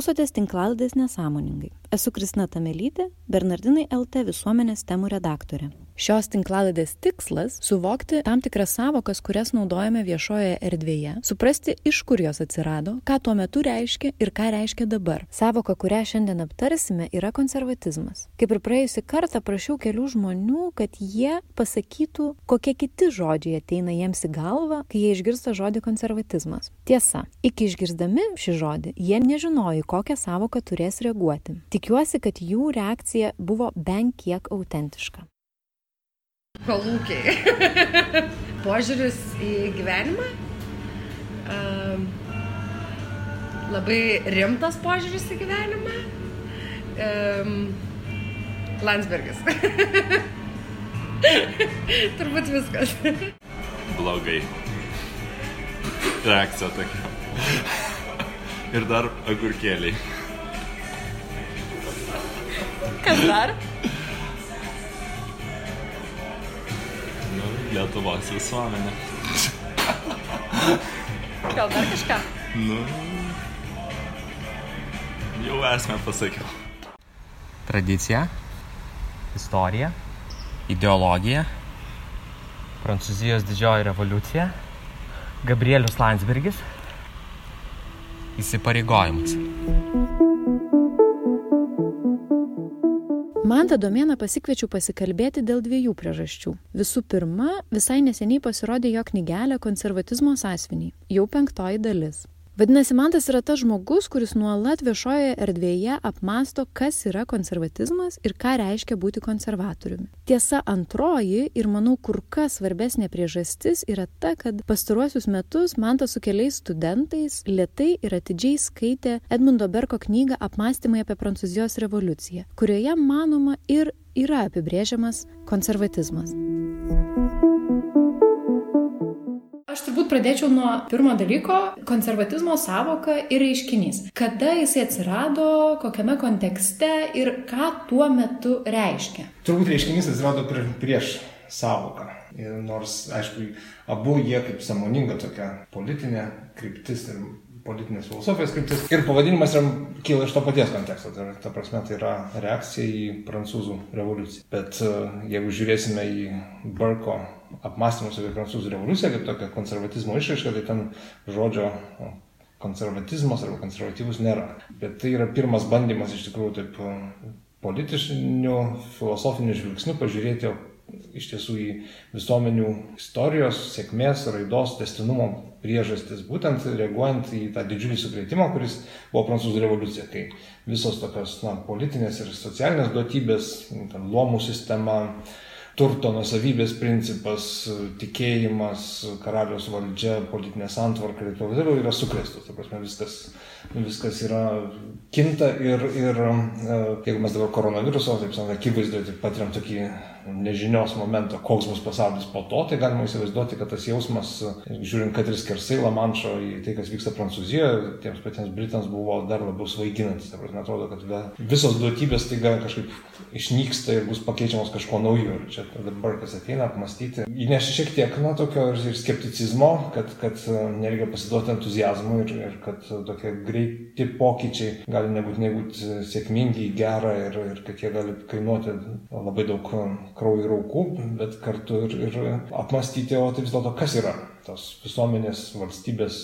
Klausotės tinklaldės nesąmoningai. Esu Kristina Tamelytė, Bernardinai LT visuomenės temų redaktorė. Šios tinklaladės tikslas - suvokti tam tikras savokas, kurias naudojame viešojoje erdvėje, suprasti, iš kur jos atsirado, ką tuo metu reiškia ir ką reiškia dabar. Savoka, kurią šiandien aptarsime, yra konservatizmas. Kaip ir praėjusi kartą prašiau kelių žmonių, kad jie pasakytų, kokie kiti žodžiai ateina jiems į galvą, kai jie išgirsta žodį konservatizmas. Tiesa, iki išgirdami šį žodį, jie nežinojo, kokią savoką turės reaguoti. Tikiuosi, kad jų reakcija buvo bent kiek autentiška kolūkiai. Požiūris į gyvenimą. Um, labai rimtas požiūris į gyvenimą. Um, Landsbergis. Turbūt viskas. Blogai. Reakcija tokia. Ir dar agurkėliai. Kas dar? Lietuvos visuomenė. Gal dar kažką? Nu, jau esmę pasakiau. Tradicija, istorija, ideologija, Prancūzijos didžioji revoliucija, Gabrielius Landsbergis, įsipareigojimas. Mantą Domėną pasikviečiau pasikalbėti dėl dviejų priežasčių. Visų pirma, visai neseniai pasirodė jo knygelė Konservatizmo sąsviniai, jau penktoji dalis. Vadinasi, Mantas yra tas žmogus, kuris nuolat viešoje erdvėje apmasto, kas yra konservatizmas ir ką reiškia būti konservatoriumi. Tiesa, antroji ir manau kur kas svarbesnė priežastis yra ta, kad pastaruosius metus Mantas su keliais studentais lietai ir atidžiai skaitė Edmundo Berko knygą Apmąstymai apie Prancūzijos revoliuciją, kurioje manoma ir yra apibrėžiamas konservatizmas. Aš turbūt pradėčiau nuo pirmo dalyko - konservatizmo savoka ir reiškinys. Kada jisai atsirado, kokiame kontekste ir ką tuo metu reiškia? Turbūt reiškinys atsirado prieš savoką. Ir nors, aišku, abu jie kaip samoninga tokia politinė kryptis ir politinės filosofijos kryptis. Ir pavadinimas yra, kyla iš to paties konteksto. Tai, ta prasme, tai yra reakcija į prancūzų revoliuciją. Bet e, jeigu žiūrėsime į Burko apmąstymus apie prancūzų revoliuciją kaip tokią konservatizmo išraišką, tai ten žodžio konservatizmas arba konservatyvus nėra. Bet tai yra pirmas bandymas iš tikrųjų taip politišniu, filosofiniu žvilgsniu pažiūrėti iš tiesų į visuomenių istorijos, sėkmės, raidos, testinumo priežastis, būtent reaguojant į tą didžiulį sukrėtimą, kuris buvo prancūzų revoliucija, kai visos tokios na, politinės ir socialinės duotybės, luomų sistema, turto nusavybės principas, tikėjimas, karalius valdžia, politinė santvarka ir taip toliau yra sukrėstos. Ta prasme, viskas, viskas yra kinta ir, ir e, jeigu mes dabar koronaviruso, taip sakant, akivaizdoje tai patiriam tokį nežinios momento, koks bus pasaulis po to, tai galima įsivaizduoti, kad tas jausmas, žiūrint, kad ir skersai Lamanšo į tai, kas vyksta Prancūzijoje, tiems patiems Britams buvo dar labiau svaiginantis. Man atrodo, kad visos duotybės taiga kažkaip išnyksta ir bus pakeičiamos kažko naujo. Ir čia dabar kas ateina apmastyti. Įnešė šiek tiek, na, tokio ir skepticizmo, kad, kad nereikia pasiduoti entuzijazmui ir, ir kad tokie greiti pokyčiai gali nebūtinai būti sėkmingi, gera ir, ir kad jie gali kainuoti labai daug kraujo ir aukų, bet kartu ir, ir apmastyti, o tai vis dėlto kas yra tos visuomenės valstybės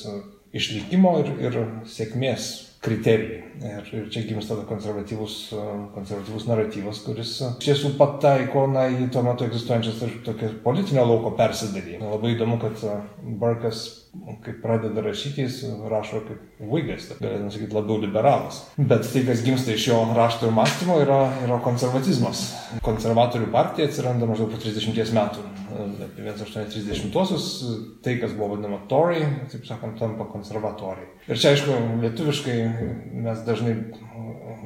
išlikimo ir, ir sėkmės kriterijai. Ir, ir čia gimsta konservatyvus, konservatyvus naratyvas, kuris iš tiesų pataiko na, į tuo metu egzistuojančias tokias politinio lauko persidalymą. Labai įdomu, kad Barkas kai pradeda rašyti, jis rašo kaip vaigas, galėtume sakyti, labiau liberalas. Bet tai, kas gimsta iš jo rašto ir mąstymo, yra, yra konservatizmas. Konservatorių partija atsiranda maždaug po 30 metų. Apie 1830-osius tai, kas buvo vadinama Tory, taip sakant, tampa konservatoriai. Ir čia, aišku, lietuviškai mes dažnai,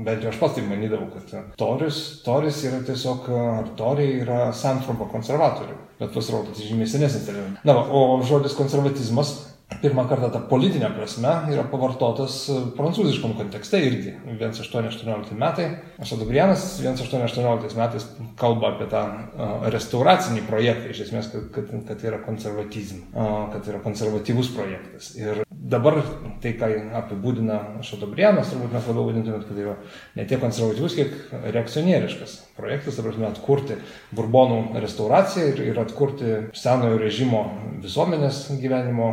bent jau aš pats tai manydavau, kad Toris, Toris yra tiesiog, ar Toriai yra santrumpa konservatorių bet pasirodo, tai žymiai senesnis terminas. Na, o žodis konservatizmas pirmą kartą ta politinė prasme yra pavartotas prancūziškam kontekste irgi. 1818 metai. Ašadobrianas 1818 metais kalba apie tą restauracinį projektą, iš esmės, kad, kad, kad yra konservatizm, kad tai yra konservatyvus projektas. Ir dabar tai, ką apibūdina Šatobrianas, turbūt mes labiau vadintumėt, kad yra ne tiek konservatyvus, kiek reakcionieriškas projektas, ta prasme, atkurti Burbonų restauraciją ir, ir atkurti senojo režimo visuomenės gyvenimo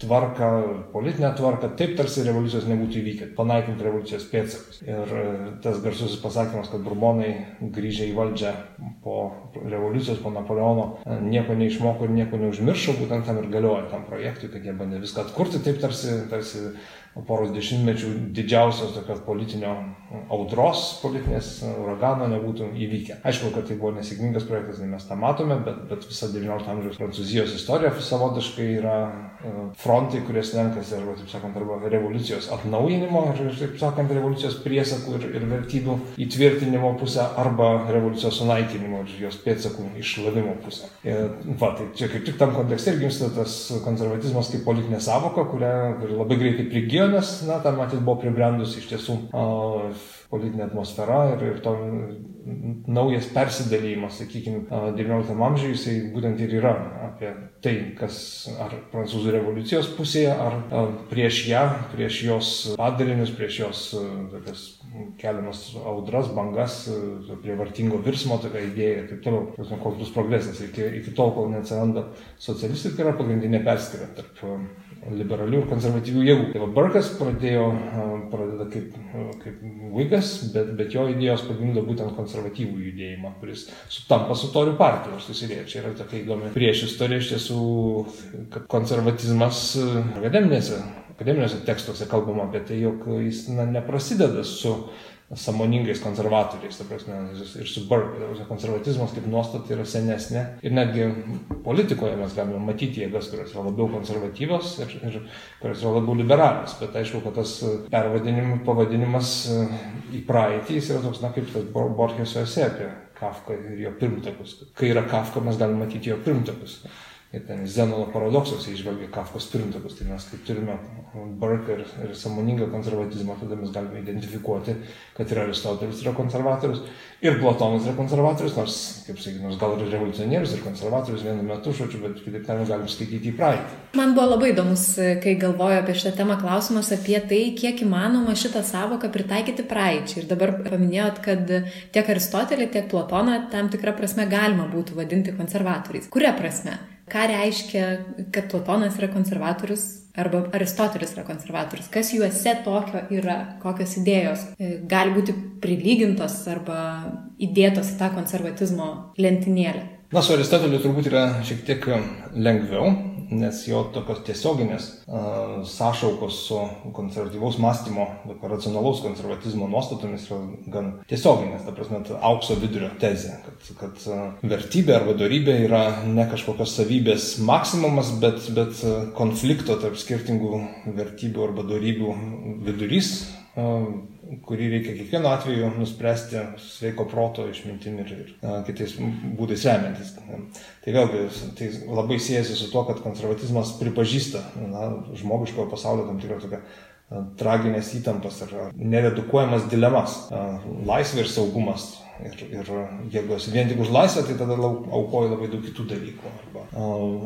tvarką, politinę tvarką, taip tarsi revoliucijos nebūtų įvykę, panaikinti revoliucijos pėdsakus. Ir tas garsusis pasakymas, kad Burbonai grįžę į valdžią po revoliucijos, po Napoleono nieko neišmoko ir nieko neužmiršo, būtent tam ir galioja tam projektui, kad jie bandė viską atkurti, taip tarsi, tarsi poros dešimtmečių didžiausios tokios politinio audros, politinės uragano nebūtų įvykę. Aišku, kad tai buvo nesėkmingas projektas, tai mes tą matome, bet, bet visa XIX amžiaus Prancūzijos istorija savotiškai yra frontai, kurie slenkasi, arba, taip sakant, arba revoliucijos atnaujinimo, ir, taip sakant, revoliucijos priesakų ir, ir vertybių įtvirtinimo pusę, arba revoliucijos sunaikinimo ir jos pėdsakų išlavimo pusę. Ir, va, tai čia kaip tik tam kontekste ir gimsta tas konservatizmas kaip politinė savoka, kurią kuri labai greitai prigijo, nes, na, tam matyt buvo pribrendusi iš tiesų a, politinė atmosfera ir, ir to naujas persidalymas, sakykime, XIX amžiuje, jisai būtent ir yra apie tai, kas ar prancūzų revoliucijos pusėje, ar, prieš ją, prieš jos padarinius, prieš jos tokias keliamas audras, bangas, prie vartingo virsmo tokia idėja ir taip toliau. Koks bus progresas iki, iki tol, kol neatsiranda socialistai, tai yra pagrindinė perskira tarp liberalių ir konservatyvių jėgų. Tai va Burkas pradėjo, pradeda kaip, kaip Vigas, bet, bet jo idėjos pagimdo būtent konservatyvų judėjimą, kuris sutampa su torių partijos susidėjo. Čia yra tokia įdomi prieš istorija iš tiesų, kad konservatizmas akademinėse, akademinėse tekstuose kalbama apie tai, jog jis na, neprasideda su samoningais konservatoriais, ta prasme, ir su Burke. Konservatizmas kaip nuostata yra senesnė. Ir netgi politikoje mes galime matyti jėgas, kurios yra labiau konservatyvios ir, ir kurios yra labiau liberalios. Bet aišku, kad tas pervadinimas, pavadinimas į praeitį jis yra toks, na, kaip tas Borgesio esė apie Kafką ir jo pirmtakus. Kai yra Kafka, mes galime matyti jo pirmtakus. Ir ten Zenono paradoksuose išvelgia Kafkos pirmtakus. Tai mes kaip turime Burke ir, ir samoningą konservatizmą, tada mes galime identifikuoti, kad ir Aristotelis yra konservatorius, ir Platonas yra konservatorius, nors, kaip sakyti, nors gal ir revoliucionierius, ir konservatorius vienu metu, žodžiu, bet kitaip tariant, galim skaityti į praeitį. Man buvo labai įdomus, kai galvoju apie šitą temą, klausimas apie tai, kiek įmanoma šitą savoką pritaikyti praeičiai. Ir dabar paminėjot, kad tiek Aristotelį, tiek Platoną tam tikrą prasme galima būtų vadinti konservatoriais. Kuria prasme? Ką reiškia, kad Platonas yra konservatorius arba Aristotelis yra konservatorius, kas juose tokio yra, kokios idėjos? Gali būti prilygintos arba įdėtos į tą konservatizmo lentynėlę. Na, su Aristoteliu turbūt yra šiek tiek lengviau, nes jo tokios tiesioginės uh, sąšaukos su konservatyvaus mąstymo, racionalaus konservatizmo nuostatomis yra gan tiesioginės, ta prasme, ta aukso vidurio tezė, kad, kad uh, vertybė arba darybė yra ne kažkokios savybės maksimumas, bet, bet konflikto tarp skirtingų vertybių arba darybių vidurys, uh, kurį reikia kiekvienu atveju nuspręsti sveiko proto išmintimi ir, ir kitais būdais remiantis. Tai vėlgi, tai labai siejasi su to, kad konservatizmas pripažįsta na, žmogiškojo pasaulio tam tikrą tokią traginės įtampas ar neredukuojamas dilemas. Laisvė ir saugumas Ir, ir esi vien tik už laisvę, tai tada aukoji labai daug kitų dalykų. Arba,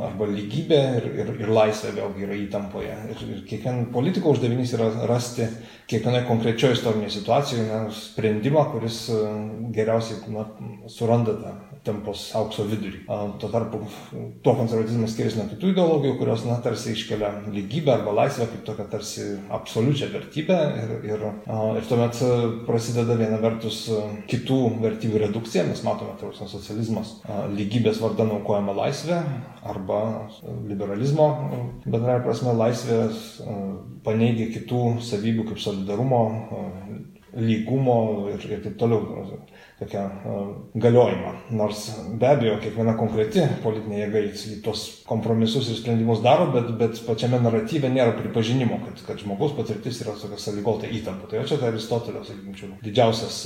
arba lygybė ir, ir, ir laisvė vėlgi yra įtampoje. Ir, ir kiekvien politiko uždavinys yra rasti kiekvienoje konkrečioje istorinėje situacijoje na, sprendimą, kuris geriausiai na, suranda tą tempos aukso vidurį. Tuo tarpu tuo konservatizmas skiriasi nuo kitų ideologijų, kurios na, tarsi iškelia lygybę arba laisvę kaip tokią tarsi absoliučią vertybę. Ir, ir, ir tuomet prasideda viena vertus kitų vertybių redukcija, mes matome, tai yra socializmas, lygybės vardan aukojama laisvė arba liberalizmo bendrai prasme laisvės paneigia kitų savybių kaip solidarumo, lygumo ir, ir taip toliau tokią galiojimą. Nors be abejo, kiekviena konkreti politinė jėga tos kompromisus ir sprendimus daro, bet, bet pačiame naratyve nėra pripažinimo, kad, kad žmogaus patirtis yra tokia sąlygota įtampa. Tai čia tai Aristotelio, sakyčiau, didžiausias,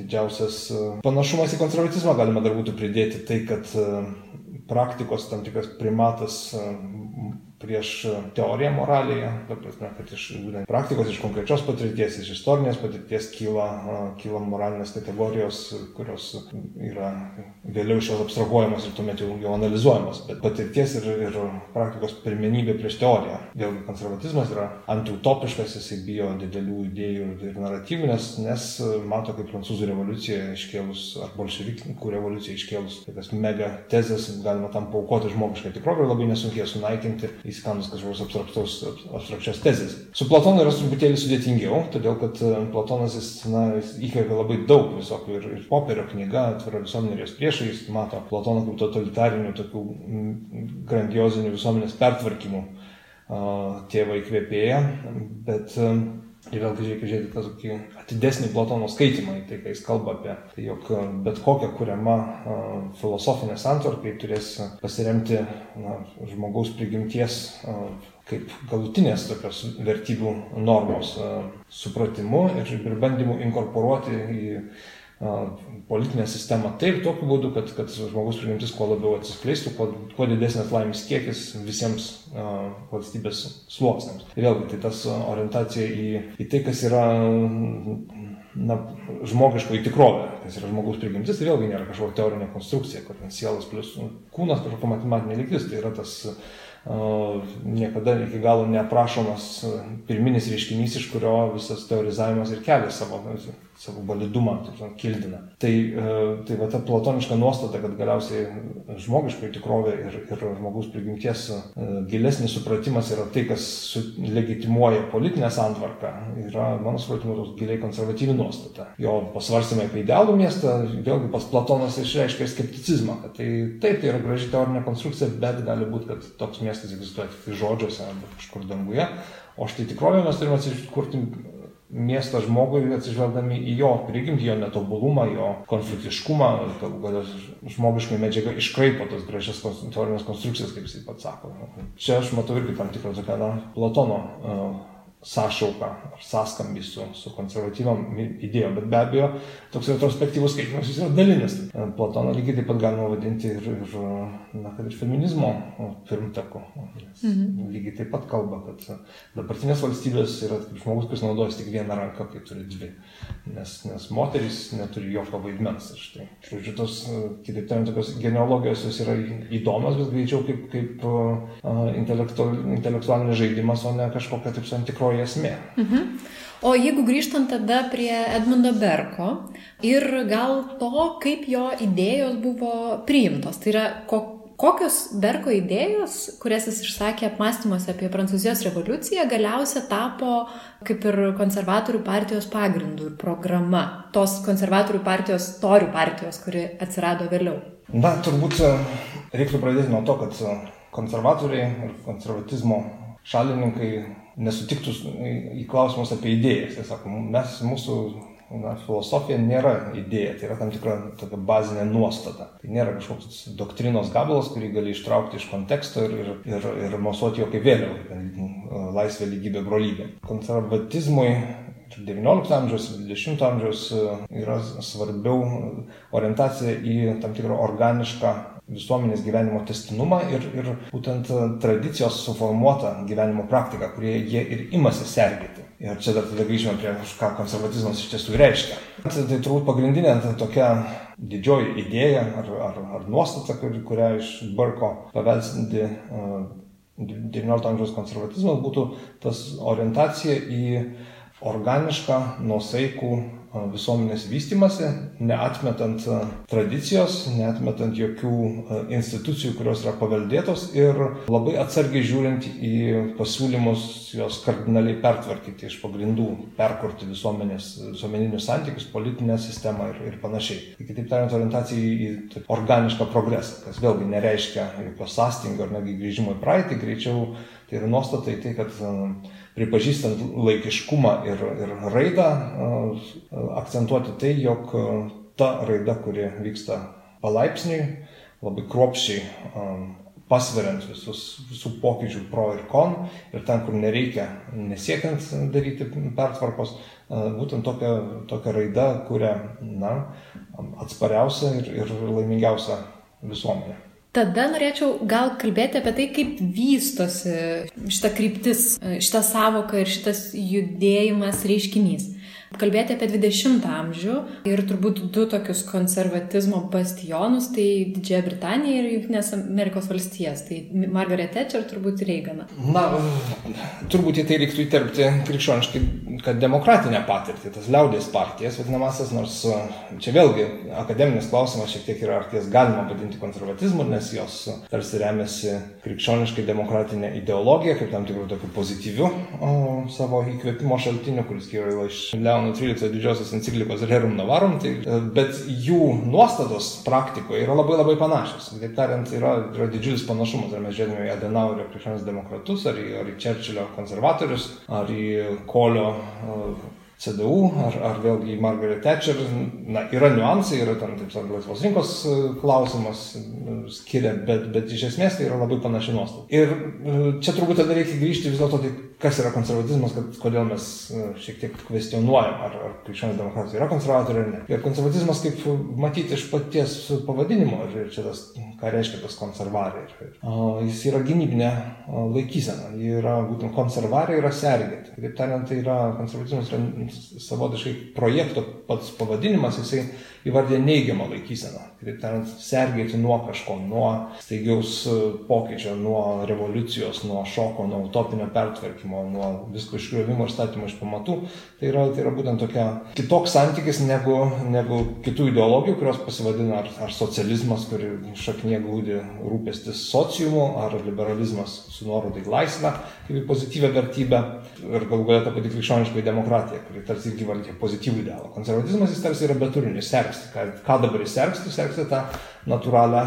didžiausias panašumas į konservatizmą galima dar būtų pridėti tai, kad praktikos tam tikras primatas prieš teoriją moralėje, ta prasme, kad iš būtent praktikos, iš konkrečios patirties, iš istorinės patirties kyla, kyla moralinės kategorijos, kurios yra vėliau iš jos abstrahuojamos ir tuomet jau, jau analizuojamos. Bet patirties ir, ir praktikos pirmenybė prieš teoriją. Vėlgi konservatizmas yra antiutopiškas, jisai bijo didelių idėjų ir naratyvų, nes, nes mato, kaip prancūzų revoliucija iškėlus, ar bolševikų revoliucija iškėlus tokias mega tezes, galima tam paukoti žmogišką tikrovę ir labai nesunkiai sunaikinti įskandus kažkokios abstrakčios tezės. Su Platonu yra truputėlį sudėtingiau, todėl kad e, Platonas jis, na, jis įkvėpė labai daug visokių ir, ir popierio knyga, atvira visuomenė ir jos priešai, jis mato Platoną kaip totalitarinių, tokių grandiozinių visuomenės pertvarkymų tėvą įkvėpėję, bet Ir vėlgi reikia žiūrėti tą tokį atidesnį Platono skaitimą į tai, kai jis kalba apie tai, jog bet kokia kuriama uh, filosofinė santvarka turės pasiremti na, žmogaus prigimties uh, kaip galutinės tokios vertybių normos supratimu ir bandymu inkorporuoti į politinę sistemą taip, tokiu būdu, kad, kad žmogus prigimtis kuo labiau atsiskleistų, kuo, kuo didesnis laimės kiekis visiems uh, valstybės sluoksniams. Ir vėlgi, tai tas orientacija į, į tai, kas yra na, žmogiškoji tikrovė, kas yra žmogaus prigimtis, tai vėlgi nėra kažkokia teorinė konstrukcija, kad sielas plus kūnas kažkokia matematinė lygtis, tai yra tas niekada iki galo neaprašomas pirminis reiškinys, iš kurio visas teorizavimas ir kelia savo savo validumą, taip kildina. Tai, e, tai va ta platoniška nuostata, kad galiausiai žmogiškai tikrovė ir, ir žmogaus prigimties e, gilesnis supratimas yra tai, kas legitimuoja politinę santvarką, yra, mano supratimu, toks giliai konservatyvi nuostata. Jo pasvarstymai apie idealų miestą, vėlgi pas Platonas išreiškia skepticizmą, kad tai taip, tai yra graži teorinė konstrukcija, bet gali būti, kad toks miestas egzistuoja tik žodžiuose arba kažkur danguje. O štai tikrovę mes turime atsikurti miestą žmogui atsižvelgdami į jo prigimtį, jo netobulumą, jo konfliktiškumą, galų galia žmogiškai medžiaga iškraipo tas gražias teorinės konstrukcijas, kaip jisai pats sako. Čia aš matau irgi tam tikrą tokią, na, Platono uh, sąšauką ar sąskambį su, su konservatyviam idėjom, bet be abejo toks retrospektyvus skaitimas jis yra dalinis. Platoną lygiai taip pat galima vadinti ir, ir, na, kad ir feminizmo pirmtaku. Mhm. Lygiai taip pat kalba, kad dabartinės valstybės yra kaip žmogus, kuris naudojasi tik vieną ranką, kai turi dvi. Nes, nes moteris neturi jokio vaidmens. Ir štai, žodžiu, tos, kitaip tariant, tokios genealogijos jos yra įdomios, bet greičiau kaip, kaip uh, intelektualinis žaidimas, o ne kažkokia, taip sakant, tikroji tikroji esmė. Mhm. O jeigu grįžtant tada prie Edmundo Berko ir gal to, kaip jo idėjos buvo priimtos, tai yra ko, kokios Berko idėjos, kurias jis išsakė apmąstymuose apie Prancūzijos revoliuciją, galiausia tapo kaip ir konservatorių partijos pagrindų ir programa, tos konservatorių partijos, torių partijos, kuri atsirado vėliau. Na, turbūt e, reiktų pradėti nuo to, kad e, konservatoriai ir konservatizmo šalininkai nesutiktų į klausimus apie idėjas. Jis sako, mes, mūsų na, filosofija nėra idėja, tai yra tam tikra tokia bazinė nuostata. Tai nėra kažkoks doktrinos gabalas, kurį gali ištraukti iš konteksto ir, ir, ir, ir mosuoti jo kaip vėliau, kaip laisvė, lygybė, brolybė. Konservatizmui 19 amžiaus ir 20 amžiaus yra svarbiau orientacija į tam tikrą organišką visuomenės gyvenimo testinumą ir, ir būtent e, tradicijos suformuotą gyvenimo praktiką, kurie jie ir imasi sergėti. Ir čia dar tada grįžime prie ką konservatizmas iš tiesų reiškia. Tai, tai turbūt pagrindinė tai tokia didžioji idėja ar, ar, ar nuostata, kur, kurią iš Barko paveldinti uh, XIX amžiaus konservatizmas būtų tas orientacija į organišką, nuosaikų visuomenės vystimasi, neatmetant tradicijos, neatmetant jokių institucijų, kurios yra paveldėtos ir labai atsargiai žiūrint į pasiūlymus juos kardinaliai pertvarkyti iš pagrindų, perkurti visuomenės, visuomeninius santykius, politinę sistemą ir, ir panašiai. Tai kitaip tariant, orientacija į, į organišką progresą, kas vėlgi nereiškia jokio sąstingio ar netgi grįžimo į praeitį, greičiau tai yra nuostata į tai, kad pripažįstant laikiškumą ir, ir raidą, akcentuoti tai, jog ta raida, kuri vyksta palaipsniui, labai kruopščiai pasveriant visus, visų pokyčių pro ir kon ir ten, kur nereikia, nesiekiant daryti pertvarkos, būtent tokia, tokia raida, kuria na, atspariausia ir, ir laimingiausia visuomenė. Tada norėčiau gal kalbėti apie tai, kaip vystosi šita kryptis, šita savoka ir šitas judėjimas reiškinys kalbėti apie 20 amžių ir turbūt du tokius konservatizmo bastionus, tai Didžiąją Britaniją ir Junktinės Amerikos valstijas, tai Margaret Thatcher turbūt Reiganą. Na, turbūt į tai reiktų įterpti krikščioniškai, kad demokratinę patirtį, tas liaudės partijas vadinamasis, nors čia vėlgi akademinis klausimas šiek tiek yra, ar ties galima vadinti konservatizmu, nes jos tarsi remiasi krikščioniškai demokratinė ideologija, kaip tam tikrų tokių pozityvių o, savo įkvėpimo šaltinių, kuris kyla iš Leono Leono XIII didžiosios enciklikos Rerum Navarum, tai, bet jų nuostatos praktikoje yra labai labai panašios. Taip tariant, yra, yra didžiulis panašumas, ar mes žiūrėjome į Adenauerio krikščionis demokratus, ar į, ar į Čerčilio konservatorius, ar į Kolio CDU ar, ar vėlgi Margaret Thatcher, na, yra niuansai, yra tam, taip sakant, laisvos rinkos e, klausimas e, skiria, bet, bet iš esmės tai yra labai panaši nuostata. Ir e, čia turbūt tada reikia grįžti vis dėlto, tai kas yra konservatizmas, kad kodėl mes šiek tiek kvestionuojam, ar, ar krikščionys demokratai yra konservatoriai ar ne. Ir konservatizmas, kaip matyti iš paties pavadinimo, ir čia tas, ką reiškia tas konservarė, ir, jis yra gynybinė laikysena, ji yra būtent konservarė yra sergėti. Kitaip tariant, tai yra konservatizmas yra savotiškai projekto pats pavadinimas, jisai įvardė neigiamą laikyseną. Kitaip tariant, sergėti nuo kažko, nuo staigiaus e, pokyčio, nuo revoliucijos, nuo šoko, nuo utopinio pertvarkymo, nuo visko iškriovimo ir statymo iš pamatų. Tai yra, tai yra būtent tokia kitoks santykis negu, negu kitų ideologijų, kurios pasivadina ar, ar socializmas, kuri šaknie glūdi rūpestis sociumu, ar liberalizmas su nuorodai laisvę kaip į pozityvę vertybę ir galų galia ta pati krikščioniškoji demokratija, kuri tarsi irgi vardė pozityvų idealą. Konservatizmas jis tarsi yra beturinis, sergsti. Ką, ką dabar jis sergsti? Sergsti tą natūralią,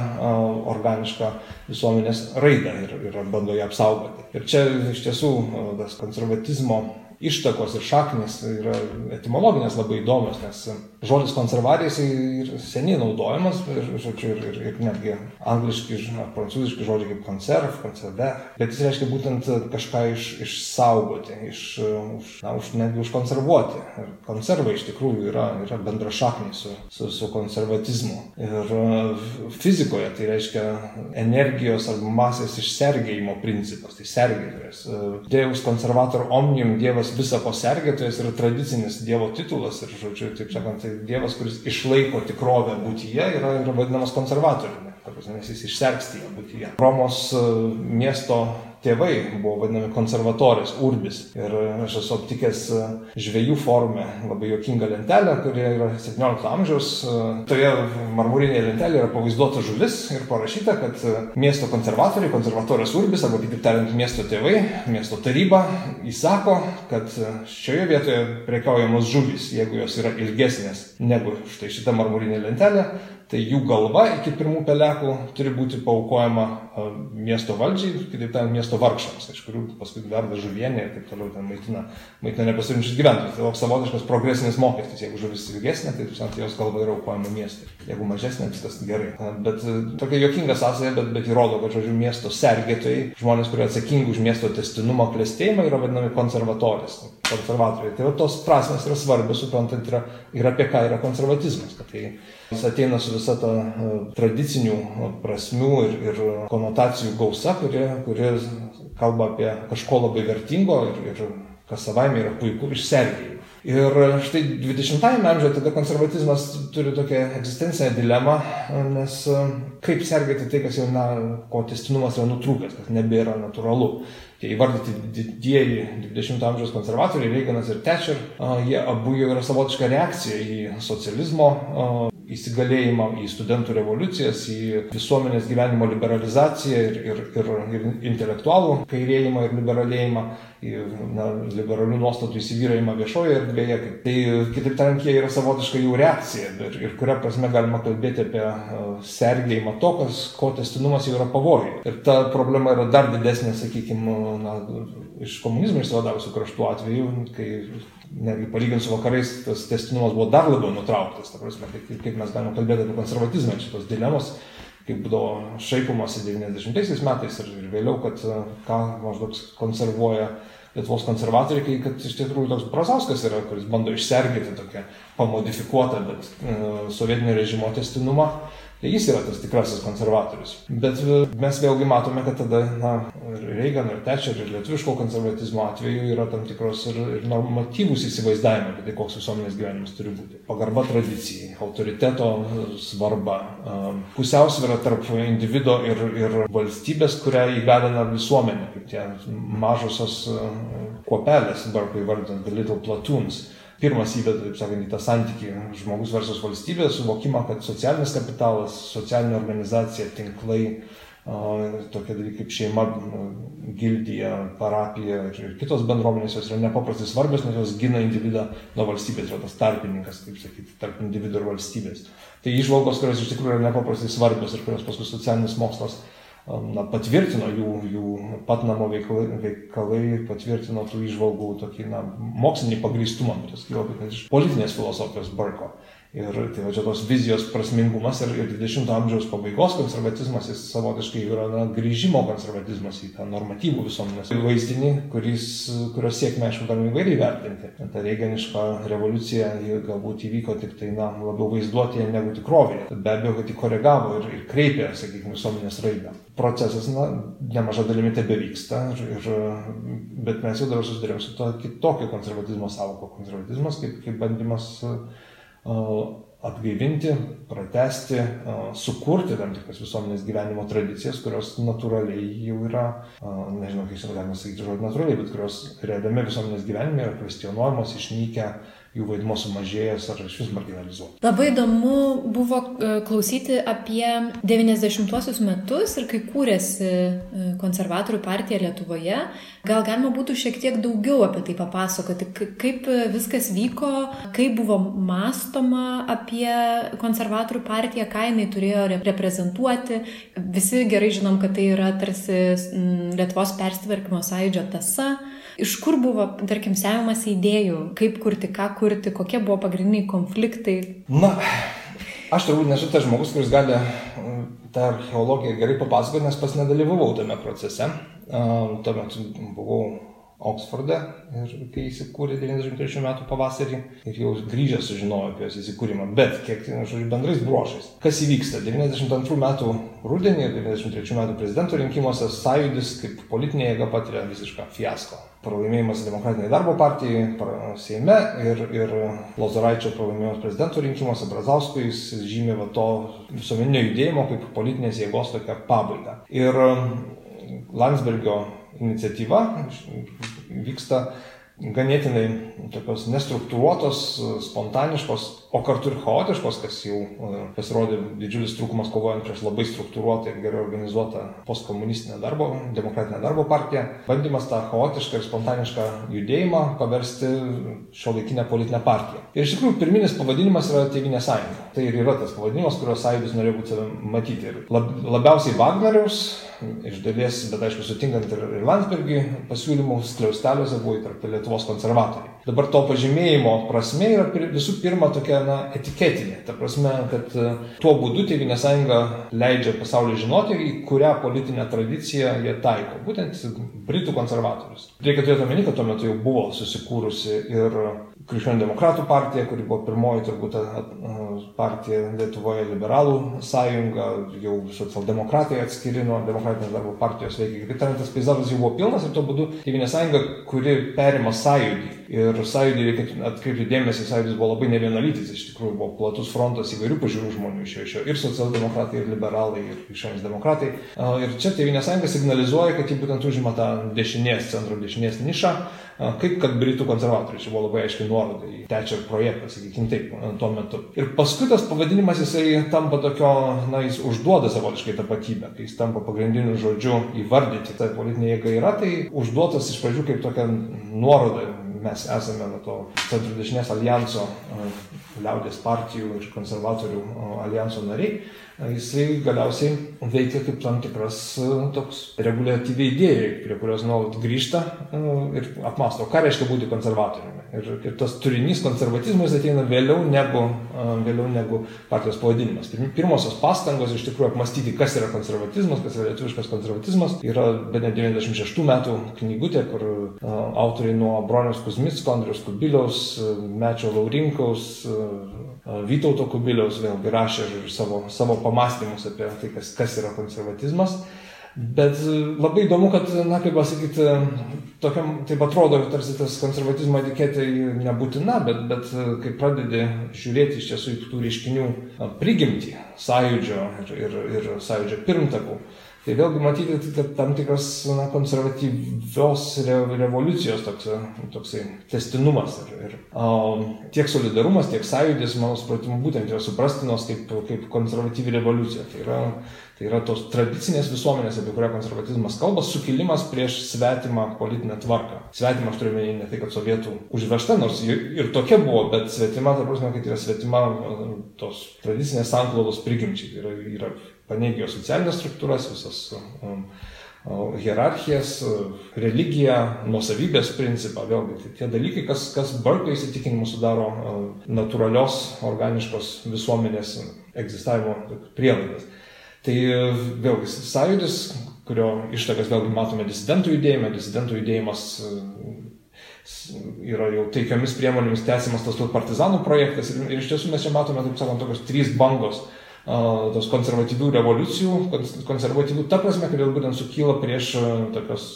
organišką visuomenės raidą ir, ir bando ją apsaugoti. Ir čia iš tiesų tas konservatizmo ištakos ir šaknis yra etimologinės labai įdomios, nes žodis konservarija jisai ir seniai naudojamas, ir, žodžiu, ir, ir, ir netgi angliški, ar prancūziški žodžiai kaip konserv, konserve, bet jis reiškia būtent kažką iš, išsaugoti, iš, už, na, už, netgi užkonservuoti. Ir konserva iš tikrųjų yra, yra bendra šakniai su, su, su konservatizmu. Ir fizikoje tai reiškia energijos arba masės išsergėjimo principas, tai sergėtojas. Deus konservator omnium, Dievas Dievas visako sergėtojas yra tradicinis Dievo titulas ir, žodžiu, taip sakant, tai Dievas, kuris išlaiko tikrovę būtyje, yra, yra vadinamas konservatoriumi, nes jis išsergsti ją būtyje. Romos e, miesto tėvai buvo vadinami konservatorės, urbis. Ir aš esu aptikęs e, žvėjų forume labai jokingą lentelę, kuri yra 17 amžiaus. E, toje marmurinėje lentelėje yra pavaizduota žuvis ir parašyta, kad e, miesto konservatoriai, konservatorės urbis, arba kitaip tariant, miesto tėvai, miesto taryba įsako, kad šioje vietoje prekiaujamos žuvys, jeigu jos yra ilgesnės negu štai šita marmurinė lentelė, tai jų galva iki pirmų pelekų turi būti paukojama miesto valdžiai, kitaip tariant, miesto vargšams, iš kurių paskui verda žuvienė ir taip toliau ten maitina, maitina nepasirinčius gyventojus. Tai toks savotiškas progresinis mokestis. Jeigu žuvis ilgesnė, tai sant, jos galva yra aukojama miestui. Jeigu mažesnė, viskas gerai. Bet e, tokia jokinga sąsaja, bet, bet įrodo, kad, žodžiu, miesto sergėtojai, žmonės, kurie atsakingi už miesto testinumą, klėstėjimą, yra vadinami konservatorės, konservatoriai. Tai va, tos prasmes yra svarbios, suprantant, yra, ir apie ką yra konservatizmas. Kad tai Jis ateina su visa ta e, tradicinių e, prasmių ir, ir konotacijų gausa, kuri, kuri kalba apie kažko labai vertingo ir, ir kas savaime yra puiku išsergėjimą. Ir štai 20-ame amžiuje tada konservatizmas turi tokią egzistencinę dilemą, nes e, kaip sergėti tai, kas jau, na, ko testinumas yra nutrūkęs, kas nebėra natūralu. Tie įvardyti didieji 20-ojo amžiaus konservatoriai, Reiganas ir Thatcher, jie abu jau yra savotiška reakcija į socializmo įsigalėjimą, į studentų revoliucijas, į visuomenės gyvenimo liberalizaciją ir, ir, ir, ir intelektualų kairėjimą ir liberalėjimą, į na, liberalių nuostatų įsivyrėjimą viešoje erdvėje. Tai kitaip tariant, jie yra savotiška jų reakcija ir, ir kuria prasme galima kalbėti apie sergėjimą to, kas, ko testinumas jau yra pavojai. Ir ta problema yra dar didesnė, sakykime, na, iš komunizmo išsivadavusių kraštų atveju, kai netgi palyginti su vakarais tas testinumas buvo dar labiau nutrauktas. Ta prasme, kaip, kaip mes galime kalbėti apie konservatizmą šitos dilemos, kaip būdavo šaipomasi 90 metais ir, ir vėliau, kad ką maždaug konservuoja Lietuvos konservatoriai, kad iš tikrųjų toks Brazauskas yra, kuris bando išsergėti tokią pamodifikuotą, bet e, sovietinio režimo testinumą. Tai jis yra tas tikrasis konservatorius. Bet e, mes vėlgi matome, kad tada, na, ir Reagan, ir Thatcher, ir lietuviško konservatizmo atveju yra tam tikros ir, ir normatyvūs įsivaizdavimai apie tai, koks visuomenės gyvenimas turi būti. Pagarba tradicijai, autoriteto svarba, e, pusiausvėra tarp individo ir, ir valstybės, kurią įgalina visuomenė, kaip tie mažosios e, kuopelės, barkai vardant, the little platoons pirmas įveda, taip sakant, į tą santykį žmogus versus valstybė, suvokimą, kad socialinis kapitalas, socialinė organizacija, tinklai, tokie dalykai kaip šeima, gildija, parapija ir kitos bendruomenės jos yra nepaprastai svarbios, nes jos gina individą nuo valstybės, yra tas tarpininkas, taip sakyti, tarp individo ir valstybės. Tai išvalgos, kurios iš tikrųjų yra nepaprastai svarbios ir kurios paskui socialinis mokslas na, patvirtino jų, jų patnamo veikalai, veikalai patvirtino tų išvalgų tokį na, mokslinį pagrįstumą, kuris kyla būtent iš politinės filosofijos Barko. Ir tai va čia tos vizijos prasmingumas ir, ir 20-ojo amžiaus pabaigos konservatizmas, jis savotiškai yra na, grįžimo konservatizmas į tą normatyvų visuomenės vaizdinį, kuris, kurios siekime, aišku, galime įvairiai vertinti. Ta reiganiška revoliucija galbūt įvyko tik tai, na, labiau vaizduotėje negu tikrovėje. Be abejo, kad jį koregavo ir, ir kreipė, sakykime, visuomenės raidą. Procesas, na, nemaža dalimi tebe vyksta, ir, ir, bet mes jau dabar susidurėm su to kitokio konservatizmo savoko. Konservatizmas kaip, kaip bandymas atgaivinti, pratesti, sukurti tam tikras visuomenės gyvenimo tradicijas, kurios natūraliai jau yra, nežinau, kaip galima sakyti žodį natūraliai, bet kurios realiame visuomenės gyvenime yra kvestionuojamos, išnykę, jų vaidmo sumažėjęs ar iš vis marginalizuotas. Labai įdomu buvo e, klausyti apie 90-uosius metus ir kai kūrėsi e, konservatorių partija Lietuvoje. Gal galima būtų šiek tiek daugiau apie tai papasakoti, kaip viskas vyko, kaip buvo mąstoma apie konservatorių partiją, ką jinai turėjo reprezentuoti. Visi gerai žinom, kad tai yra tarsi Lietuvos perstvarkymo sąjūdžio tasa. Iš kur buvo, tarkim, semiamas idėjų, kaip kurti, ką kurti, kokie buvo pagrindiniai konfliktai? Na, aš turbūt nesu tas žmogus, kuris gali mm, tą archeologiją gerai papasakoti, nes pas nedalyvavau tame procese. Tuo metu buvau Oksforde ir kai įsikūrė 93 metų pavasarį ir jau grįžęs sužinojo apie jos įsikūrimą, bet kiek, žodžiu, bendrais bruožais. Kas įvyksta? 92 metų rudenį ir 93 metų prezidento rinkimuose sąjūdis kaip politinė jėga patiria visišką fiasko. Pralaimėjimas Demokratiniai darbo partijai Seime ir, ir Lozoraičio pralaimėjimas prezidento rinkimuose Brazauskui jis žymė va to visuomeninio judėjimo kaip politinės jėgos tokią pabaigą. Ir Landsbergio iniciatyva vyksta ganėtinai tokios nestruktūruotos, spontaniškos, o kartu ir chaotiškos, kas jau pasirodė didžiulis trūkumas kovojant prieš labai struktūruotą ir gerai organizuotą postkomunistinę darbo, demokratinę darbo partiją. Bandymas tą chaotišką ir spontanišką judėjimą paversti šio laikinę politinę partiją. Ir iš tikrųjų pirminis pavadinimas yra Tevinė sąjunga. Tai ir yra tas pavadinimas, kurio sąjūdis norėjo būti matyti. Ir lab, labiausiai Wagneriaus iš dalies, bet aišku, sutinkant ir, ir Landsbergį pasiūlymų skliausteliuose buvo įtraukti Lietuvos konservatoriai. Dabar to pažymėjimo prasme yra visų pirma tokia na, etiketinė. Ta prasme, kad e, tuo būdu Tėvinė sąjunga leidžia pasauliu žinoti, į kurią politinę tradiciją jie taiko. Būtent Britų konservatorius. Reikia turėti omeny, kad tuo metu jau buvo susikūrusi ir Krikščionių demokratų partija, kuri buvo pirmoji turbūt partija Lietuvoje liberalų sąjunga, jau socialdemokratai atskiri nuo demokratinės darbo partijos veikia. Kitaip tariant, tas peizažas jau buvo pilnas ir tuo būdu Tėvinė sąjunga, kuri perima sąjūdį. Ir sąjūdį reikia atkreipti dėmesį, sąjūdis buvo labai nevienalytis, iš tikrųjų buvo platus frontas įvairių pažiūrų žmonių iš jo, ir socialdemokratai, ir liberalai, ir krikščionys demokratai. Ir čia Tėvinė sąjunga signalizuoja, kad ji būtent užima tą dešinės, centro dešinės nišą kaip kad Britų konservatoriai. Čia buvo labai aiškiai nuoroda į Thatcher projektą, sakykime taip, tuo metu. Ir paskui tas pavadinimas jisai tampa tokio, na, jis užduoda savotiškai tapatybę, kai jis tampa pagrindiniu žodžiu įvardyti, tai politinė jėga yra, tai užduotas iš pradžių kaip tokia nuoroda. Mes esame na, to centro dešinės alijanso, liaudės partijų ir konservatorių alijanso nariai jisai galiausiai veikia kaip tam tikras toks reguliatyviai idėjai, prie kurios nuolat grįžta ir apmasto, ką reiškia būti konservatoriumi. Ir, ir tas turinys konservatizmas ateina vėliau negu, vėliau negu partijos pavadinimas. Pirmosios pastangos iš tikrųjų apmastyti, kas yra konservatizmas, kas yra lietuviškas konservatizmas, yra be ne 96 metų knygutė, kur autoriai nuo Broniaus Kuzmitsko, Andrius Kubiliaus, Mečio Laurinkaus, Vytauto Kubiliaus vėlgi rašė žodžiu, savo, savo pamastymus apie tai, kas, kas yra konservatizmas. Bet labai įdomu, kad, na, kaip pasakyti, tokiam, taip atrodo, tarsi tas konservatizmo etiketė nebūtina, bet, bet kai pradedi žiūrėti iš tiesų į tų reiškinių prigimtį, sąjūdžio ir, ir, ir sąjūdžio pirmtakų, Tai vėlgi matyti, kad tam tikras na, konservatyvios re, revoliucijos toks, toksai testinumas. Ir, ir, o, tiek solidarumas, tiek sąjūdis, mano supratimu, būtent yra suprastinos kaip, kaip konservatyvi revoliucija. Tai yra Tai yra tos tradicinės visuomenės, apie kurią konservatizmas kalba, sukilimas prieš svetimą politinę tvarką. Svetimą aš turiu menį ne tai, kad sovietų užvežta, nors ir tokia buvo, bet svetima, ta prasme, kad yra svetima tos tradicinės sanklodos prigimčiai. Tai yra, yra paneigio socialinės struktūras, visas um, hierarchijas, religiją, nuosavybės principą. Vėlgi, tai tie dalykai, kas, kas Barkley įsitikinimu sudaro natūralios, organiškos visuomenės egzistavimo prielaidas. Tai vėlgi sąjūdis, kurio ištakas vėlgi matome disidentų judėjime, disidentų judėjimas yra jau taikiomis priemonėmis tęsiamas tas partizanų projektas ir, ir iš tiesų mes čia matome, taip sakant, tokios trys bangos tos konservatyvių revoliucijų, konservatyvių ta prasme, kad būtent sukyla prieš tokios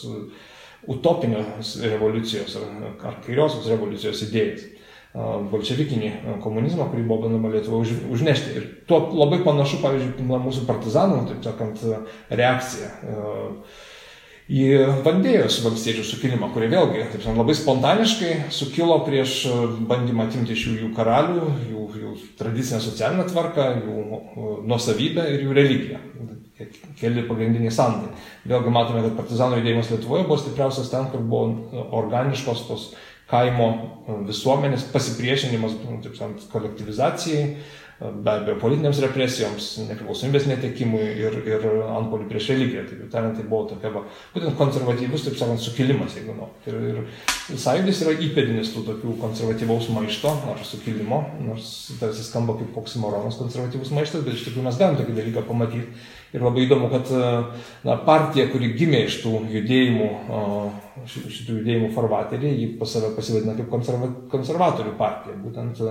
utopinės revoliucijos ar, kairiosios revoliucijos idėjas bolševikinį komunizmą, kurį buvo bandoma Lietuva už, užnešti. Ir tuo labai panašu, pavyzdžiui, mūsų partizanų, taip sakant, reakcija į Vandėjos valstiečių sukilimą, kurie vėlgi, taip labai spontaniškai sukilo prieš bandymą atimti iš jų jų karalių, jų, jų tradicinę socialinę tvarką, jų nuosavybę ir jų religiją. Keli pagrindiniai sandai. Vėlgi matome, kad partizanų judėjimas Lietuvoje buvo stipriausias ten, kur buvo organiškos tos kaimo e, visuomenės pasipriešinimas, taip sakant, kolektivizacijai, e, be abejo, politinėms represijoms, nepriklausomybės netekimui ir, ir antpolių prieš religiją. Taip tariant, tai buvo tokia, va, būtent konservatyvus, taip sakant, sukilimas, jeigu nu. Ir, ir sąjūdis yra įpėdinis tų tokių konservatyvaus maišto ar sukilimo, nors tarsi skamba kaip oksimoronas konservatyvus maištas, bet iš tikrųjų mes galim tokį dalyką pamatyti. Ir labai įdomu, kad na, partija, kuri gimė iš tų judėjimų, šitų judėjimų farvaterį, jį pas save pasivadina kaip konserva, konservatorių partija. Būtent,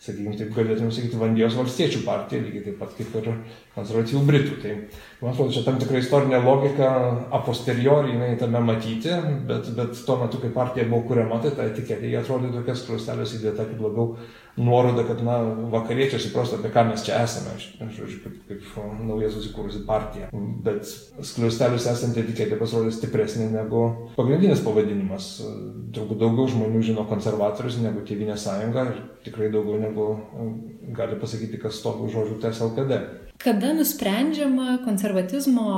sakykime, taip galėtume sakyti, Vandijos valstiečių partija, lygiai taip pat kaip ir konservatyvų britų. Tai, man atrodo, čia tam tikra istorinė logika, a posteriori jinai tame matyti, bet, bet tuo metu, kai partija buvo kuriama, tai ta etiketė, jie atrodė tokia skliaustelės įdėta kaip labiau nuoroda, kad na, vakariečiai suprastų, apie ką mes čia esame, žodžiu, kaip, kaip nauja susikūrusi partija. Bet skliaustelius esanti etiketė pasirodė stipresnė negu pagrindinis pavadinimas. Turbūt daugiau žmonių žino konservatorius negu Tėvinė sąjunga ir tikrai daugiau negu gali pasakyti, kas stovi už žodžių TSLKD. Kada nusprendžiama konservatizmo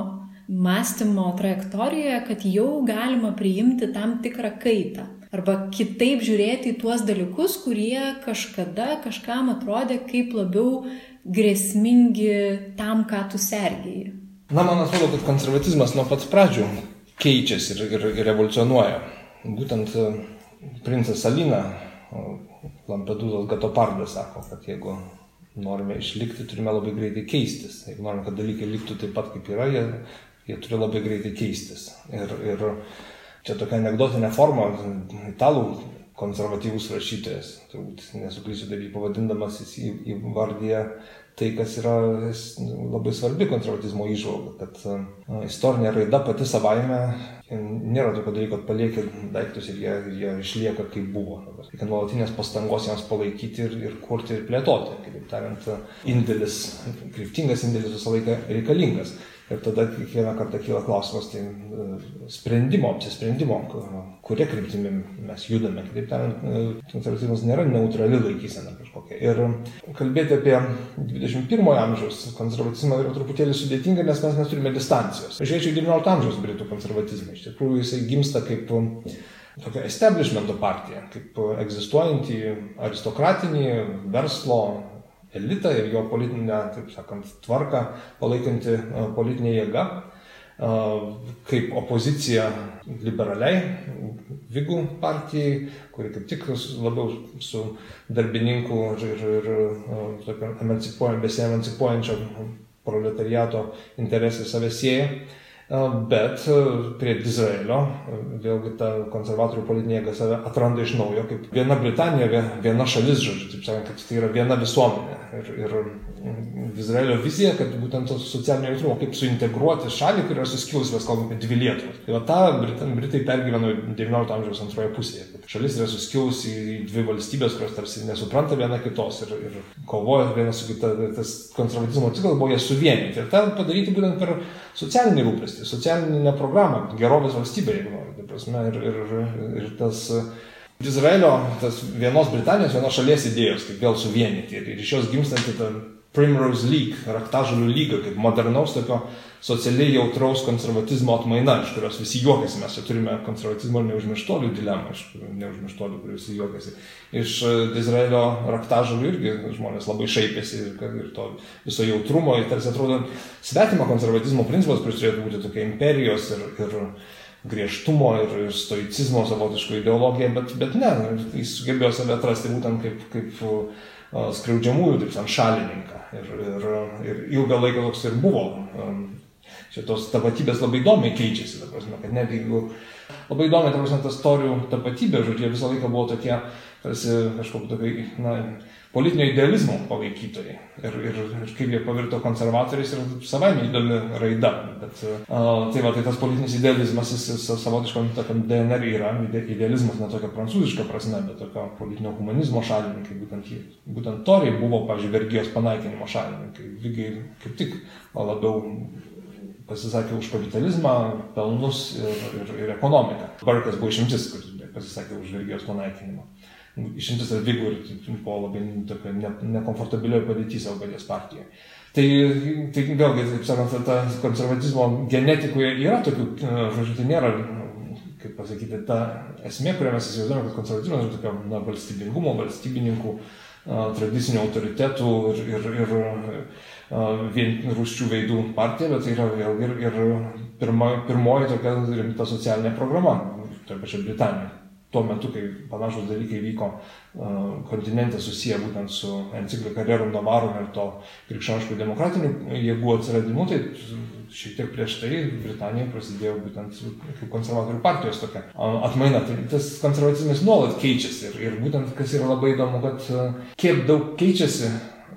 mąstymo trajektorijoje, kad jau galima priimti tam tikrą kaitą? Arba kitaip žiūrėti į tuos dalykus, kurie kažkada kažkam atrodė kaip labiau grėsmingi tam, ką tu sergėjai. Na, man atrodo, kad konservatizmas nuo pat pradžių keičiasi ir, ir, ir evoliucionuoja. Būtent e, princas Salina, Lampedūzos Gatopardas sako, kad jeigu norime išlikti, turime labai greitai keistis. Jeigu norime, kad dalykai liktų taip pat, kaip yra, jie, jie turi labai greitai keistis. Ir, ir čia tokia anegdotinė forma, italų konservatyvus rašytojas, turbūt nesuklysiu dar jį pavadindamas, jis įvardyja tai, kas yra labai svarbi konservatizmo išvalga, kad istorinė raida pati savaime nėra tokio dalyko, kad palieki daiktus ir jie, jie išlieka kaip buvo. Reikia nuolatinės pastangos jiems palaikyti ir, ir kurti ir plėtoti. Kitaip tariant, indėlis, kryptingas indėlis visą laiką reikalingas. Ir tada kiekvieną kartą kyla klausimas, tai e, sprendimo, apsisprendimo, kuria kryptimi mes judame. Kitaip tariant, e, konservatyvizmas nėra neutrali laikysena kažkokia. Ir kalbėti apie 21 amžiaus konservatizmą yra truputėlį sudėtinga, nes mes neturime distancijos. Žiūrėčiau 19 amžiaus britų konservatizmą. Iš tikrųjų, jisai gimsta kaip tokia establishmento partija, kaip egzistuojanti aristokratinį verslo elitą ir jo politinę, taip sakant, tvarką palaikanti politinė jėga kaip opozicija liberaliai Vigų partijai, kuri kaip tik labiau su darbininkų ir, ir, ir emancipuojant, besiemancipuojančio proletariato interesai save sieja. Bet prie Izraelio vėlgi ta konservatorių politinė jėga save atranda iš naujo kaip viena Britanija, viena šalis, žodžiu, taip sakant, kad tai yra viena visuomenė. Ir, ir Izraelio vizija, kad būtent to socialinio jautrumo, kaip suintegruoti šalį, kuri yra suskilusi, mes kalbame apie dvi Lietuvas. Tai va tą Britai, Britai pergyveno XIX amžiaus antroje pusėje. Šalis yra suskilusi į dvi valstybės, kurios tarsi nesupranta viena kitos ir, ir kovoja viena su kita. Tas konservatizmo ciklas buvo jas suvienyti. Ir tą padaryti būtent per socialinį rūpestį, socialinę programą, gerovės valstybė, jeigu nori. Prasme, ir, ir, ir tas Izraelio, tas vienos Britanijos, vienos šalies idėjos, kaip vėl suvienyti. Ir iš jos gimstanti ta Primrose League, raktažalių lyga, kaip modernaus tokio socialiai jautraus konservatizmo atmaina, iš kurios visi juokiasi. Mes čia turime konservatizmo ir neužmirštolių dilemą, iš neužmirštolių, kurie visi juokiasi. Iš Izraelio raktažalių irgi žmonės labai šaipėsi ir, ir to viso jautrumo, ir tarsi atrodo svetima konservatizmo principas, kuris turėtų būti tokia imperijos ir, ir griežtumo ir, ir stoicizmo savotiško ideologija, bet, bet ne, jis sugebėjo save atrasti būtent kaip, kaip skriaudžiamųjų, taip sakant, šalininką. Ir, ir, ir ilgą laiką toks ir buvo. Šitos tapatybės labai įdomiai keičiasi, ta prasme, kad net jeigu labai įdomiai, ta prasme, tas torių tapatybė, žodžiu, visą laiką buvo tokie, tarsi kažkokie tokie, na, politinio idealizmo palaikytojai. Ir, ir, ir kaip jie pavirto konservatoriais yra savaime įdomi raida. Bet a, tai va, tai tas politinis idealizmas, jis, jis savotiškam tokiam DNR yra, idealizmas ne tokia prancūziška prasme, bet tokio politinio humanizmo šalininkai, būtent, jie, būtent toriai buvo, pavyzdžiui, vergijos panaikinimo šalininkai. Lygiai kaip tik labiau pasisakė už kapitalizmą, pelnus ir, ir, ir ekonomiką. Barkas buvo išimtis, kuris pasisakė už vergijos panaikinimą išimtis atvyko ir buvo labai tokia ne, nekomfortabilioje padėtyje savo paties partijoje. Tai, tai vėlgi, taip sakant, ta konservatizmo genetikoje yra tokių, žodžiu, tai nėra, kaip pasakyti, ta esmė, kurią mes įsivaizduojame, kad konservatizmas yra tokia na, valstybingumo, valstybininkų, tradicinių autoritetų ir, ir, ir rūščių veidų partija, bet tai yra vėlgi ir, ir pirma, pirmoji tokia rimta socialinė programa, toje pačioje Britanijoje tuo metu, kai panašus dalykai vyko kontinente susiję būtent su enciklika Rerum Novarum ir to krikščioniškų demokratinių jėgų atsiradimu, tai šiek tiek prieš tai Britanija prasidėjo būtent kaip konservatorių partijos tokia atmaina. Tai tas konservatizmas nuolat keičiasi ir, ir būtent kas yra labai įdomu, kad kiek daug keičiasi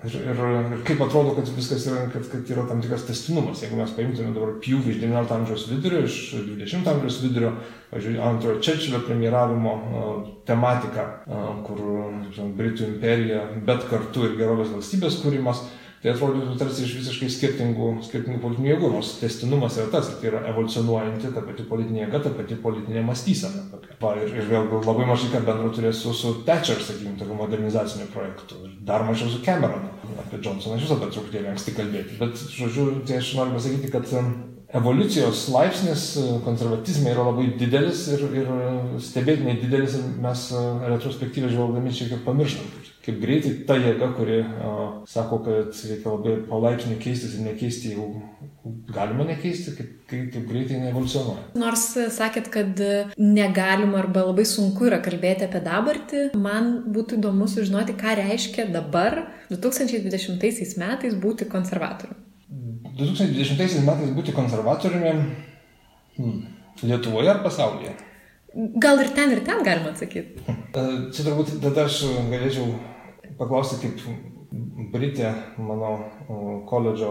Ir, ir, ir kaip atrodo, kad viskas yra, kad, kad yra tam tikras testinumas. Jeigu mes paimtume dabar pjūvį iš XIX amžiaus vidurio, iš XX amžiaus vidurio, pavyzdžiui, antrojo Čečilio premjeravimo uh, tematiką, uh, kur žinot, Britų imperija, bet kartu ir gerovės valstybės kūrimas, tai atrodytų tarsi iš visiškai skirtingų, skirtingų politinių jėgų, nors testinumas yra tas, tai yra evoliucionuojanti ta pati politinė jėga, ta pati politinė mąstysena. Va, ir, ir vėl labai mažai ką bendro turės su, su Thatcher, sakykime, tokiu modernizaciniu projektu. Ir dar mažiau su Cameron. Apie Johnsoną aš visą dar truputėlį anksti kalbėti. Bet, žodžiu, tai aš noriu pasakyti, kad evoliucijos laipsnis konservatizme yra labai didelis ir, ir stebėtinai didelis ir mes retrospektyviai žvelgdami šiek tiek pamirštam, kaip greitai ta jėga, kuri a, sako, kad reikia labai palaipsniui keistis ir nekeisti, jau galima nekeisti, kaip, kaip, kaip greitai neevoliucionuoja. Nors sakėt, kad negalima arba labai sunku yra kalbėti apie dabartį, man būtų įdomu sužinoti, ką reiškia dabar, 2020 metais, būti konservatoriumi. 2020 metais būti konservatoriumi hmm, Lietuvoje ar pasaulyje? Gal ir ten, ir ten galima atsakyti. Čia turbūt tada aš galėčiau paklausti kaip Britė, mano koledžo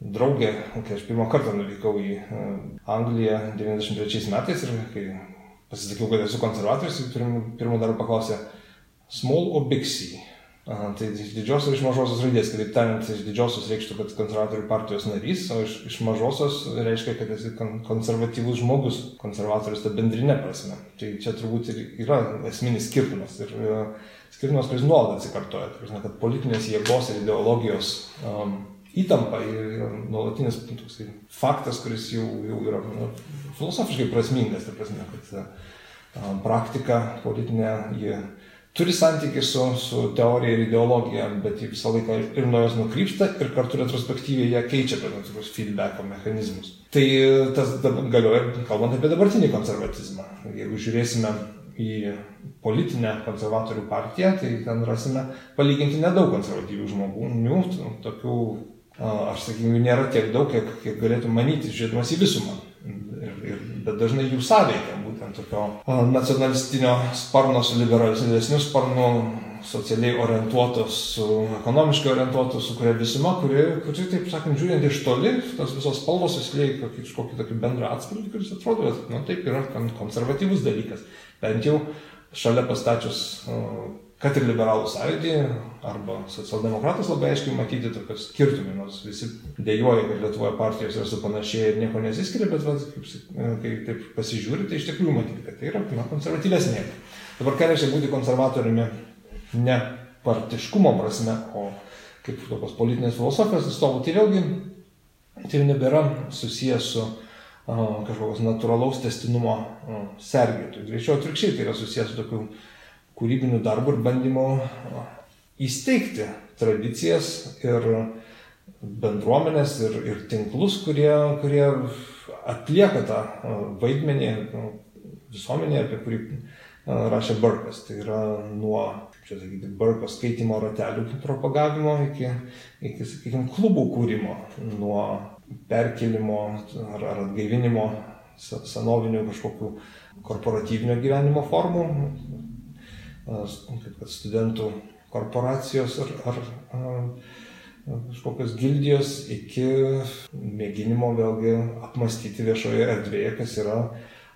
draugė, kai aš pirmą kartą nuvykau į Angliją 93 metais ir kai pasisakiau, kad esu konservatorius, pirmą darbą paklausė small or big C. Aha, tai iš didžiosios ir iš mažosios raidės, kitaip tariant, iš didžiosios reikštų, kad konservatorių partijos narys, o iš, iš mažosios reiškia, kad esi konservatyvus žmogus, konservatorius ta bendrinė prasme. Tai čia turbūt ir yra esminis skirtumas. Ir e, skirtumas, kuris nuolat atsikartoja. Tai, kad politinės jėgos ir ideologijos um, įtampa yra nuolatinis toksai faktas, kuris jau, jau yra nu, filosofiškai prasmingas. Tai prasme, kad um, praktika politinė, jie turi santykį su, su teorija ir ideologija, bet ji visą laiką ir nuo jos nukrypsta ir kartu retrospektyviai ją keičia per tam tikrus feedbacko mechanizmus. Tai tas galioja kalbant apie dabartinį konservatizmą. Jeigu žiūrėsime į politinę konservatorių partiją, tai ten rasime palyginti nedaug konservatyvių žmonių, tokių, aš sakykime, nėra tiek daug, kiek, kiek galėtų manyti, žiūrėdamas į visumą. bet dažnai jų sąveikia, būtent tokio nacionalistinio sparno su liberalesniu sparnu, socialiai orientuotos, ekonomiškai orientuotos, su kuria visuma, kuri, kuri taip sakant, žiūrint iš toli, tos visos spalvos susilieja kokį, kažkokį tokį bendrą atspalvį, kuris atrodo, kad, na taip, yra konservatyvus dalykas. Bent jau šalia pastačius kad ir liberalų sąjūdį arba socialdemokratus labai aiškiai matyti tokius skirtumai, nors visi dėjoja, kad Lietuvoje partijos yra supanašiai ir nieko nesiskiria, bet vat, kaip, kai taip pasižiūri, tai iš tikrųjų matyti, kad tai yra na, konservatyvesnė. Dabar ką reiškia būti konservatoriumi ne partiškumo prasme, o kaip tokios politinės filosofijos atstovų, tai vėlgi tai nebėra susijęs su kažkokios natūralaus testinumo sergėtojų. Greičiau atvirkščiai tai yra susijęs su tokiu kūrybiniu darbu ir bandymu įsteigti tradicijas ir bendruomenės ir, ir tinklus, kurie, kurie atlieka tą vaidmenį visuomenėje, apie kurį rašė Burkas. Tai yra nuo, čia sakyti, Burko skaitimo ratelių propagavimo iki, iki sakykime, klubų kūrimo, nuo perkelimo ar, ar atgaivinimo senovinių kažkokių korporatyvinio gyvenimo formų, kaip kad studentų korporacijos ar, ar, ar kažkokios gildijos iki mėginimo vėlgi apmastyti viešoje erdvėje, kas yra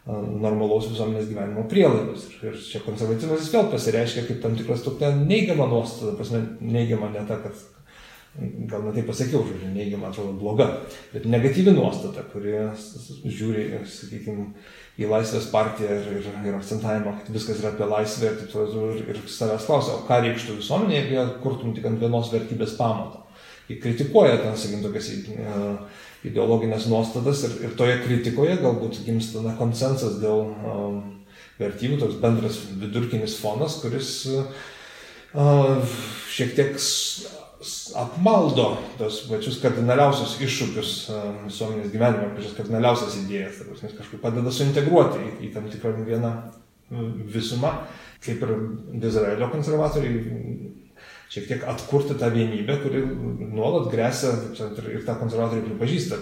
normalaus visuomenės gyvenimo prielaidos. Ir čia konservatyvas vėl pasireiškia kaip tam tikras tokia neigiama nuostata, prasme, neigiama ne ta, kad gal net tai pasakiau, žodžiu, neigiama atrodo bloga, bet negatyvi nuostata, kuri žiūri, sakykime, į Laisvės partiją ir, ir, ir akcentavimą, kad viskas yra apie laisvę ir taip toliau. Ir, ir savęs klausia, o ką reikštų visuomenė, jeigu kurtum tik ant vienos vertybės pamato. Jie kritikuoja ten, sakykim, tokias ideologinės nuostatas ir, ir toje kritikoje galbūt gimsta na, konsensas dėl um, vertybių, toks bendras vidurkinis fonas, kuris uh, šiek tiek apmaldo tos pačius kardinaliausius iššūkius visuomenės gyvenime, pačias kardinaliausias idėjas, tai kažkaip padeda suintegruoti į, į tam tikrą vieną visumą, kaip ir Izraelio konservatoriai šiek tiek atkurti tą vienybę, kuri nuolat grėsia, ir tą konservatoriai pripažįsta,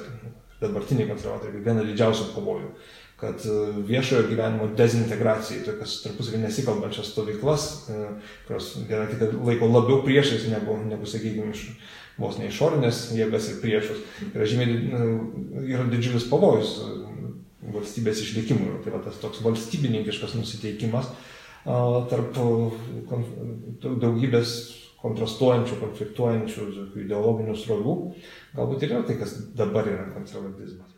dabartiniai konservatoriai, kaip vieną didžiausių pavojų kad e, viešojo gyvenimo dezintegracija tokias tarpusavį nesikalbančias stovyklas, e, kurios viena kitą laiko labiau priešais negu, negu sakykime, iš vos ne išorinės jėgas ir priešus, yra žymiai e, yra didžiulis pavojus valstybės išlikimui. Tai va tas toks valstybininkiškas nusiteikimas tarp daugybės kontrastuojančių, konfliktuojančių ideologinių srovių, galbūt ir yra tai, kas dabar yra konservatizmas.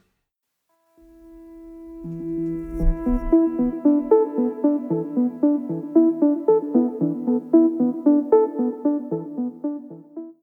Thank you.